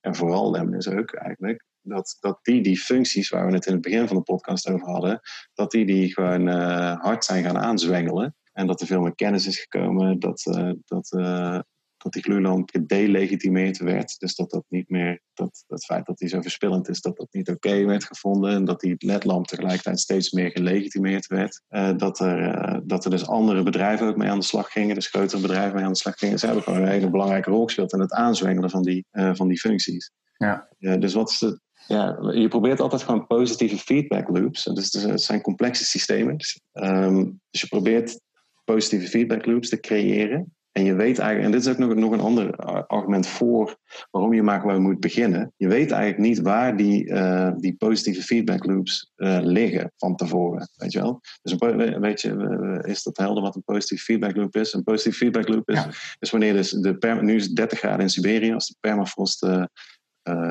en vooral Lemnis ook eigenlijk, dat, dat die die functies waar we het in het begin van de podcast over hadden, dat die die gewoon uh, hard zijn gaan aanzwengelen. En dat er veel meer kennis is gekomen, dat, uh, dat, uh, dat die gloeilamp gedelegitimeerd werd. Dus dat dat niet meer, dat het feit dat die zo verspillend is, dat dat niet oké werd gevonden. En dat die ledlamp tegelijkertijd steeds meer gelegitimeerd werd. Uh, dat, er, uh, dat er dus andere bedrijven ook mee aan de slag gingen, dus grotere bedrijven mee aan de slag gingen. Ze hebben gewoon een hele belangrijke rol gespeeld in het aanzwengelen van die, uh, van die functies. Ja. dus wat is de, ja, je probeert altijd gewoon positieve feedback loops. Dus het zijn complexe systemen. Dus, um, dus je probeert positieve feedback loops te creëren. En je weet eigenlijk, en dit is ook nog, nog een ander argument voor waarom je maar gewoon moet beginnen. Je weet eigenlijk niet waar die, uh, die positieve feedback loops uh, liggen van tevoren. Weet je wel? Dus een, weet je, is dat helder wat een positieve feedback loop is? Een positieve feedback loop is, ja. is wanneer dus de nu is het 30 graden in Siberië, als de permafrost uh,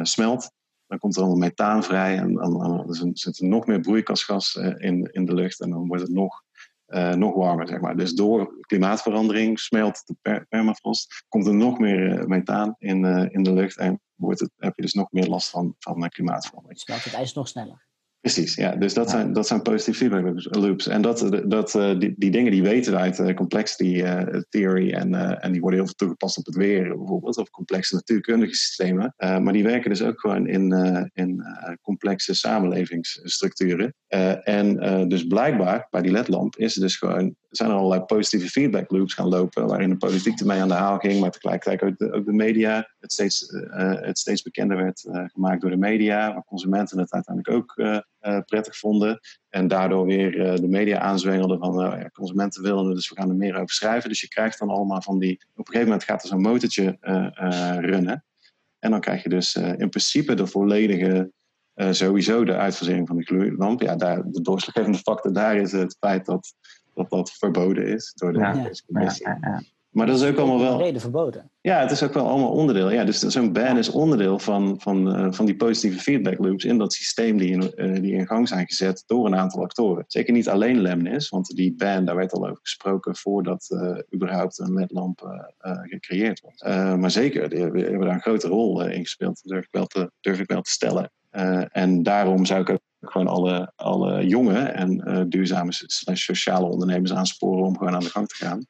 smelt, dan komt er allemaal methaan vrij en dan zit er nog meer broeikasgas in, in de lucht en dan wordt het nog uh, nog warmer, zeg maar. Dus door klimaatverandering smelt de per permafrost, komt er nog meer uh, methaan in, in de lucht en wordt het, heb je dus nog meer last van, van klimaatverandering. Smelt het ijs nog sneller. Precies, ja. Dus dat, ja. Zijn, dat zijn positieve feedback loops. En dat, dat, die, die dingen die weten we uit uh, complexity uh, theory en, en die worden heel veel toegepast op het weer bijvoorbeeld, of complexe natuurkundige systemen. maar die werken dus ook gewoon in, in complexe samenlevingsstructuren. en dus blijkbaar bij die ledlamp is er dus gewoon, zijn er allerlei positieve feedback loops gaan lopen, waarin de politiek ermee aan de haal ging, maar tegelijkertijd ook de, ook de media het steeds, het steeds bekender werd gemaakt door de media, waar consumenten het uiteindelijk ook prettig vonden. En daardoor weer uh, de media aanzwengelden van ja, consumenten willen het, dus we gaan er meer over schrijven. Dus je krijgt dan allemaal van die. Op een gegeven moment gaat er zo'n motortje runnen. En dan krijg je dus in principe de volledige. sowieso de uitfasering van de gloeilamp. Ja, daar, de doorslaggevende factor daar is het feit dat dat, dat verboden is door de ja. Commissie. Ja, ja, maar dat is ook allemaal wel. Reden verboden. Ja, het is ook wel allemaal onderdeel. Ja, dus zo'n ban is onderdeel van, van, uh, van die positieve feedback loops in dat systeem die in, uh, die in gang zijn gezet door een aantal actoren. Zeker niet alleen Lemnis, want die ban, daar werd al over gesproken voordat uh, überhaupt een ledlamp gecreëerd was. maar zeker, die hebben, hebben, daar een grote rol in gespeeld, durf ik wel te, durf ik wel te stellen. en daarom zou ik ook gewoon alle, alle jonge en duurzame sociale ondernemers aansporen om gewoon aan de gang te gaan.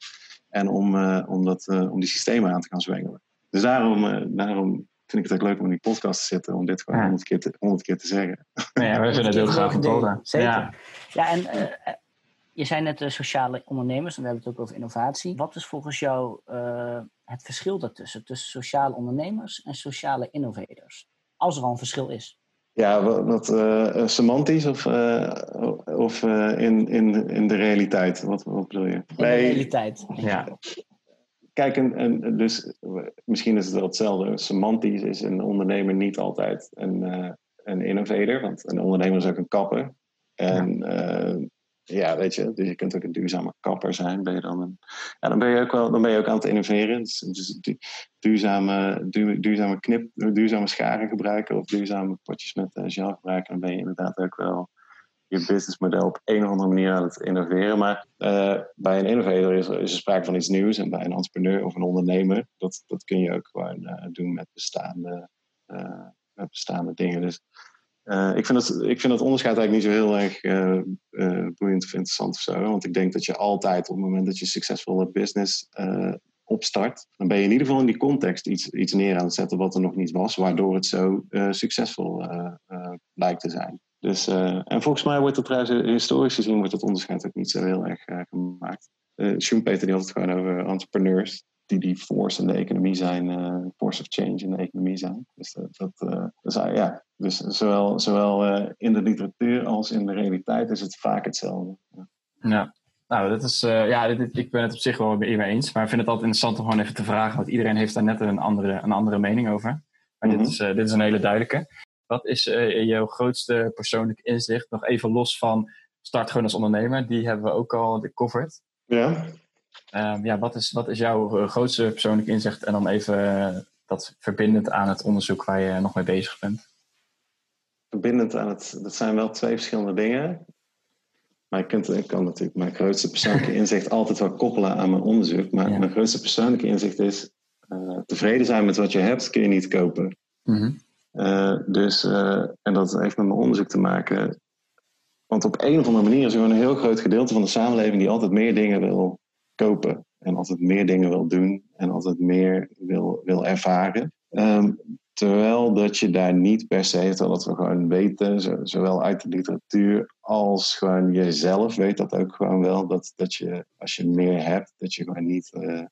En om, uh, om, dat, uh, om die systemen aan te gaan zwengelen. Dus daarom, uh, daarom vind ik het ook leuk om in die podcast te zitten. Om dit gewoon honderd ja. keer, te, keer te zeggen. Ja, we vinden het heel graag om te horen. Zeker. Ja, ja en je zei net sociale ondernemers. En we hebben het ook over innovatie. Wat is volgens jou het verschil daartussen? Tussen sociale ondernemers en sociale innovators? Als er al een verschil is. Ja, wat, wat uh, semantisch of, uh, of uh, in, in, in de realiteit? Wat, wat bedoel je? In de realiteit. Ja. Kijk, en, en dus misschien is het wel hetzelfde. Semantisch is een ondernemer niet altijd een, een innovator, want een ondernemer is ook een kapper. En ja. Ja, weet je, dus je kunt ook een duurzame kapper zijn. Ben je dan, een, ja, dan, ben je ook wel, dan ben je ook aan het innoveren. Dus, dus duurzame, du, duurzame knip, duurzame scharen gebruiken of duurzame potjes met uh, gel gebruiken, dan ben je inderdaad ook wel je businessmodel op een of andere manier aan het innoveren. Maar uh, bij een innovator is, is er sprake van iets nieuws en bij een entrepreneur of een ondernemer, dat, dat kun je ook gewoon uh, doen met bestaande, met bestaande dingen. Dus ik, vind dat, ik vind dat onderscheid eigenlijk niet zo heel erg boeiend of interessant of zo. Want ik denk dat je altijd op het moment dat je succesvolle business opstart, dan ben je in ieder geval in die context iets, iets neer aan het zetten wat er nog niet was, waardoor het zo uh, succesvol uh, uh, lijkt te zijn. Dus, en volgens mij wordt het trouwens historisch gezien wordt het onderscheid ook niet zo heel erg gemaakt. Schumpeter die had het gewoon over entrepreneurs die die force in de economie zijn, force of change in de economie zijn. Dus, dat, dus, ja, dus zowel, zowel in de literatuur als in de realiteit is het vaak hetzelfde. Ja. Nou, dat is, ja, dit, ik ben het op zich wel mee eens. Maar ik vind het altijd interessant om gewoon even te vragen. Want iedereen heeft daar net een andere, een andere mening over. Maar mm -hmm. dit, is, uh, dit is een hele duidelijke. Wat is jouw grootste persoonlijk inzicht? Nog even los van start gewoon als ondernemer. Die hebben we ook al gecoverd. Ja. Um, ja, wat is, wat is jouw grootste persoonlijk inzicht? En dan even dat verbindend aan het onderzoek waar je nog mee bezig bent. Verbindend aan het... Dat zijn wel twee verschillende dingen. Maar ik, kunt, ik kan natuurlijk mijn grootste persoonlijke inzicht altijd wel koppelen aan mijn onderzoek. Maar Ja. mijn grootste persoonlijke inzicht is: eh, tevreden zijn met wat je hebt, kun je niet kopen. Mhm. Eh, dus, eh, en dat heeft met mijn onderzoek te maken. Want op een of andere manier is er gewoon een heel groot gedeelte van de samenleving die altijd meer dingen wil kopen. en altijd meer dingen wil doen en altijd meer wil, wil ervaren. Ehm, terwijl dat je daar niet per se, dat we gewoon weten, zowel uit de literatuur als gewoon jezelf weet dat ook gewoon wel, dat, dat je als je meer hebt, dat je gewoon niet uh,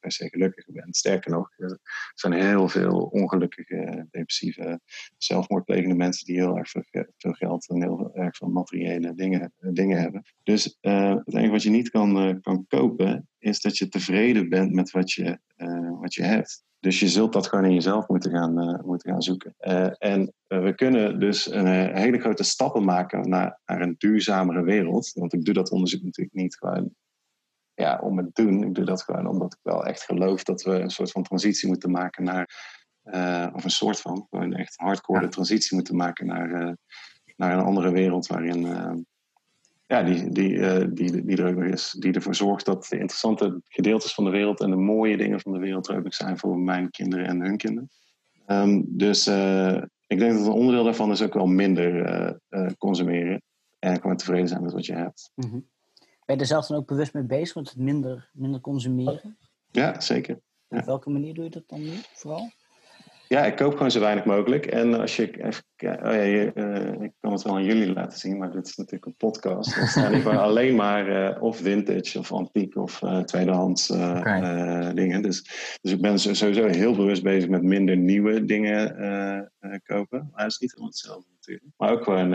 per se gelukkiger bent. Sterker nog, er zijn heel veel ongelukkige, depressieve, zelfmoordplegende mensen die heel erg veel, geld en heel erg veel materiële dingen, dingen hebben. Dus het enige wat je niet kan, kan kopen, is dat je tevreden bent met wat je, wat je hebt. Dus je zult dat gewoon in jezelf moeten gaan, moeten gaan zoeken. En we kunnen dus een hele grote stappen maken naar, naar een duurzamere wereld. Want ik doe dat onderzoek natuurlijk niet gewoon ja, om het doen. Ik doe dat gewoon omdat ik wel echt geloof dat we een soort van transitie moeten maken naar, of een soort van, gewoon echt hardcore transitie moeten maken naar, naar een andere wereld waarin ja, die, die, die, die er ook nog is. Die ervoor zorgt dat de interessante gedeeltes van de wereld en de mooie dingen van de wereld er ook nog zijn voor mijn kinderen en hun kinderen. Um, dus ik denk dat een onderdeel daarvan is ook wel minder consumeren. En gewoon tevreden zijn met wat je hebt. Mm -hmm. Ben je er zelf dan ook bewust mee bezig met het minder, minder consumeren? Ja, zeker. Ja. Op welke manier doe je dat dan nu vooral? Ja, ik koop gewoon zo weinig mogelijk. En als je even oh ja, je, uh, ik kan het wel aan jullie laten zien, maar dit is natuurlijk een podcast. Dan staan *laughs* alleen maar uh, of vintage of antiek of uh, tweedehands okay. dingen. Dus, dus ik ben sowieso heel bewust bezig met minder nieuwe dingen kopen. Maar dat is niet helemaal hetzelfde natuurlijk. Maar ook gewoon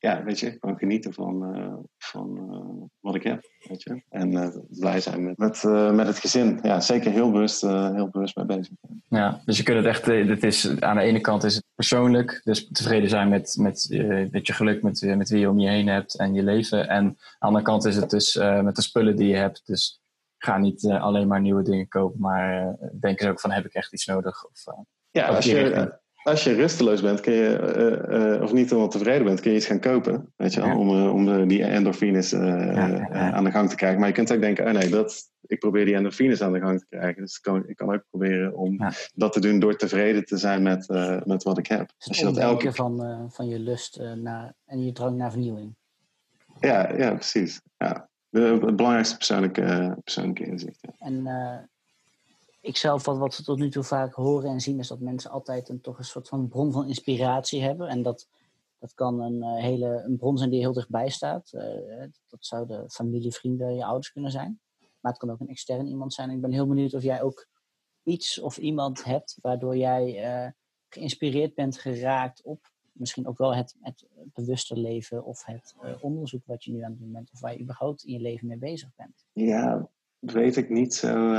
ja, weet je, gewoon genieten van, uh, van uh, wat ik heb. Weet je? En uh, blij zijn met, met, met het gezin. Ja, zeker heel bewust, heel bewust mee bezig. Ja, dus je kunt het echt, het is, aan de ene kant is het persoonlijk, dus tevreden zijn met, met, met je geluk, met, met wie je om je heen hebt en je leven. En aan de andere kant is het dus met de spullen die je hebt. Dus ga niet alleen maar nieuwe dingen kopen, maar denk eens ook van heb ik echt iets nodig? Of, ja, als je, als je rusteloos bent, kun je, uh, uh, of niet helemaal tevreden bent, kun je iets gaan kopen. Weet je wel, om, uh, om die endorfines ja, aan de gang te krijgen. Maar je kunt ook denken, oh nee, dat, ik probeer die endorfines aan de gang te krijgen. Dus ik kan, ik kan ook proberen om dat te doen door tevreden te zijn met, met wat ik heb. Dus Als je dat elke van, van je lust naar, en je drang naar vernieuwing. Ja, ja precies. Ja. De, het belangrijkste persoonlijke, persoonlijke inzicht. En ik zelf, wat, wat we tot nu toe vaak horen en zien, is dat mensen altijd een, toch een soort van bron van inspiratie hebben. En dat, dat kan een, uh, hele, een bron zijn die heel dichtbij staat. Uh, dat zouden familie, vrienden, je ouders kunnen zijn. Maar het kan ook een extern iemand zijn. ik ben heel benieuwd of jij ook iets of iemand hebt waardoor jij uh, geïnspireerd bent geraakt op misschien ook wel het, het bewuste leven of het onderzoek wat je nu aan het doen bent. Of waar je überhaupt in je leven mee bezig bent. Ja, weet ik niet zo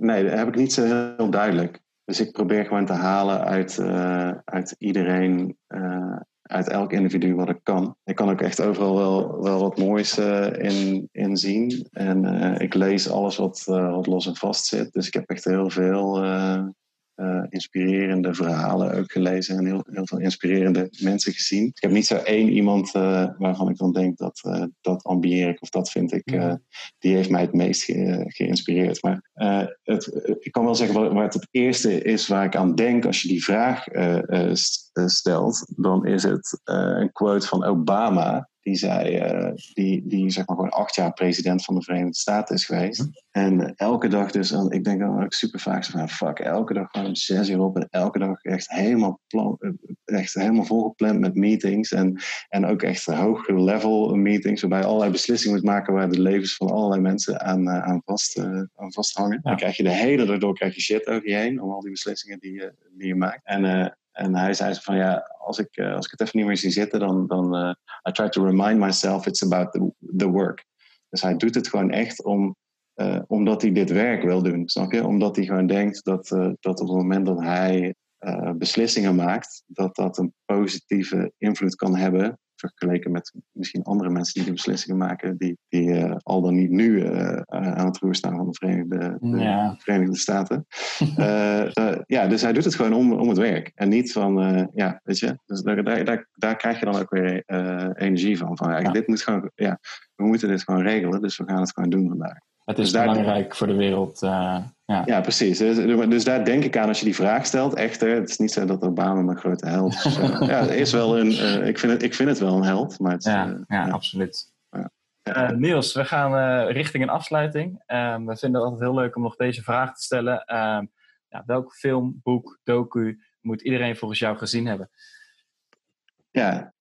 Nee, dat heb ik niet zo heel duidelijk. Dus ik probeer gewoon te halen uit, uh, uit iedereen, uh, uit elk individu wat ik kan. Ik kan ook echt overal wel, wel wat moois uh, in, in zien. En ik lees alles wat, wat los en vast zit. Dus ik heb echt heel veel uh, inspirerende verhalen ook gelezen en heel, heel veel inspirerende mensen gezien. Ik heb niet zo één iemand uh, waarvan ik dan denk dat uh, dat ambieer ik of dat vind ik, die heeft mij het meest ge geïnspireerd. Maar het, ik kan wel zeggen wat, het eerste is waar ik aan denk als je die vraag stelt, dan is het een quote van Obama die zei, uh, die, die zeg maar gewoon acht jaar president van de Verenigde Staten is geweest. En elke dag dus, en ik denk dan ook super vaak zo van, fuck, elke dag gewoon zes uur op en elke dag echt helemaal, plan, eh, echt helemaal volgepland met meetings. En, en ook echt hoog level meetings, waarbij je allerlei beslissingen moet maken waar de levens van allerlei mensen aan, uh, aan, vast, uh, aan vasthangen. Ja. Dan krijg je de hele dag door krijg je shit over je heen, om al die beslissingen die je, die je maakt. En en hij zei van ja, als ik, uh, als ik het even niet meer zie zitten, dan, dan uh, I try to remind myself it's about the, the work. Dus hij doet het gewoon echt om, uh, omdat hij dit werk wil doen, snap je? Omdat hij gewoon denkt dat, dat op het moment dat hij beslissingen maakt, dat dat een positieve invloed kan hebben vergeleken met misschien andere mensen die de beslissingen maken, die, die uh, al dan niet nu uh, aan het roer staan van de Verenigde, de ja. Verenigde Staten. uh, *laughs* ja, dus hij doet het gewoon om, om het werk. En niet van, ja, weet je, dus daar, daar, daar, daar krijg je dan ook weer energie van. Van ja, dit moet gewoon, ja, we moeten dit gewoon regelen, dus we gaan het gewoon doen vandaag. Het is dus belangrijk voor de wereld. Ja. ja, precies. Dus, dus, daar denk ik aan als je die vraag stelt. Echter, het is niet zo dat Obama mijn grote held is. *laughs* ja, het is wel een, uh, ik, vind het, ik vind het wel een held. Maar het, ja, uh, ja, absoluut. Uh, Niels, we gaan uh, richting een afsluiting. Um, we vinden het altijd heel leuk om nog deze vraag te stellen. Um, ja, welk film, boek, docu moet iedereen volgens jou gezien hebben? Ja,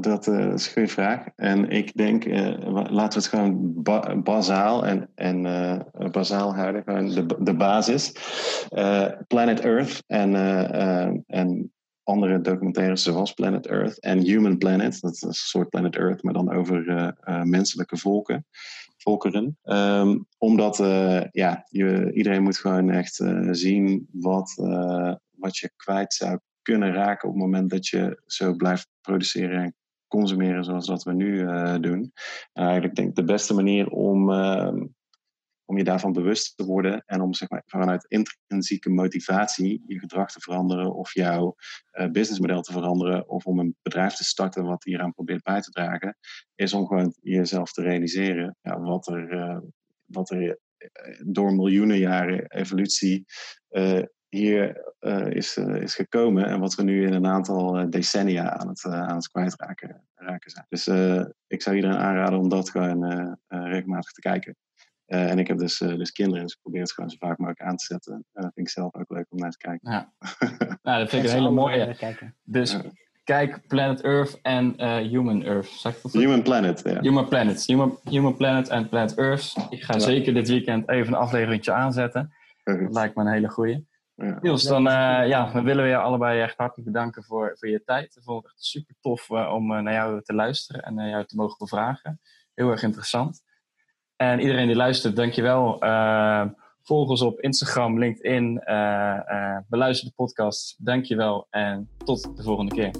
dat, uh, is een goede vraag. En ik denk, laten we het gewoon ba bazaal en, en bazaal houden. Gewoon de, de basis. Planet Earth en, en andere documentaires zoals Planet Earth en Human Planet. Dat is een soort Planet Earth, maar dan over menselijke volken, volkeren. Um, omdat ja, je, iedereen moet gewoon echt zien wat, wat je kwijt zou kunnen raken op het moment dat je zo blijft produceren en consumeren zoals dat we nu doen. En eigenlijk denk ik de beste manier om ehm, om je daarvan bewust te worden en om zeg maar, vanuit intrinsieke motivatie je gedrag te veranderen of jouw uh, businessmodel te veranderen of om een bedrijf te starten wat hieraan probeert bij te dragen, is om gewoon jezelf te realiseren ja, wat er, uh, wat er eh, door miljoenen jaren evolutie hier is, is gekomen en wat we nu in een aantal decennia aan het, aan het kwijtraken raken zijn. Dus ik zou iedereen aanraden om dat gewoon regelmatig te kijken. Uh, en ik heb dus, uh, dus kinderen, dus ik probeer het gewoon zo vaak mogelijk aan te zetten. En dat vind ik zelf ook leuk om naar te kijken. Ja, *laughs* nou, dat vind ik een hele mooie. Dus kijk Planet Earth en uh, Human Earth. Zeg ik dat Human Planet, ja. Human Planet. Human, Human Planet en Planet Earth. Ik ga ja. zeker dit weekend even een aflevering aanzetten. Dat lijkt me een hele goeie. Ja. Niels, dan, ja, dan willen we je allebei echt hartelijk bedanken voor, voor je tijd. Ik vond het echt super tof om naar jou te luisteren en jou te mogen bevragen. Heel erg interessant. En iedereen die luistert, dankjewel. Volg ons op Instagram, LinkedIn. Beluister de podcast. Dankjewel en tot de volgende keer.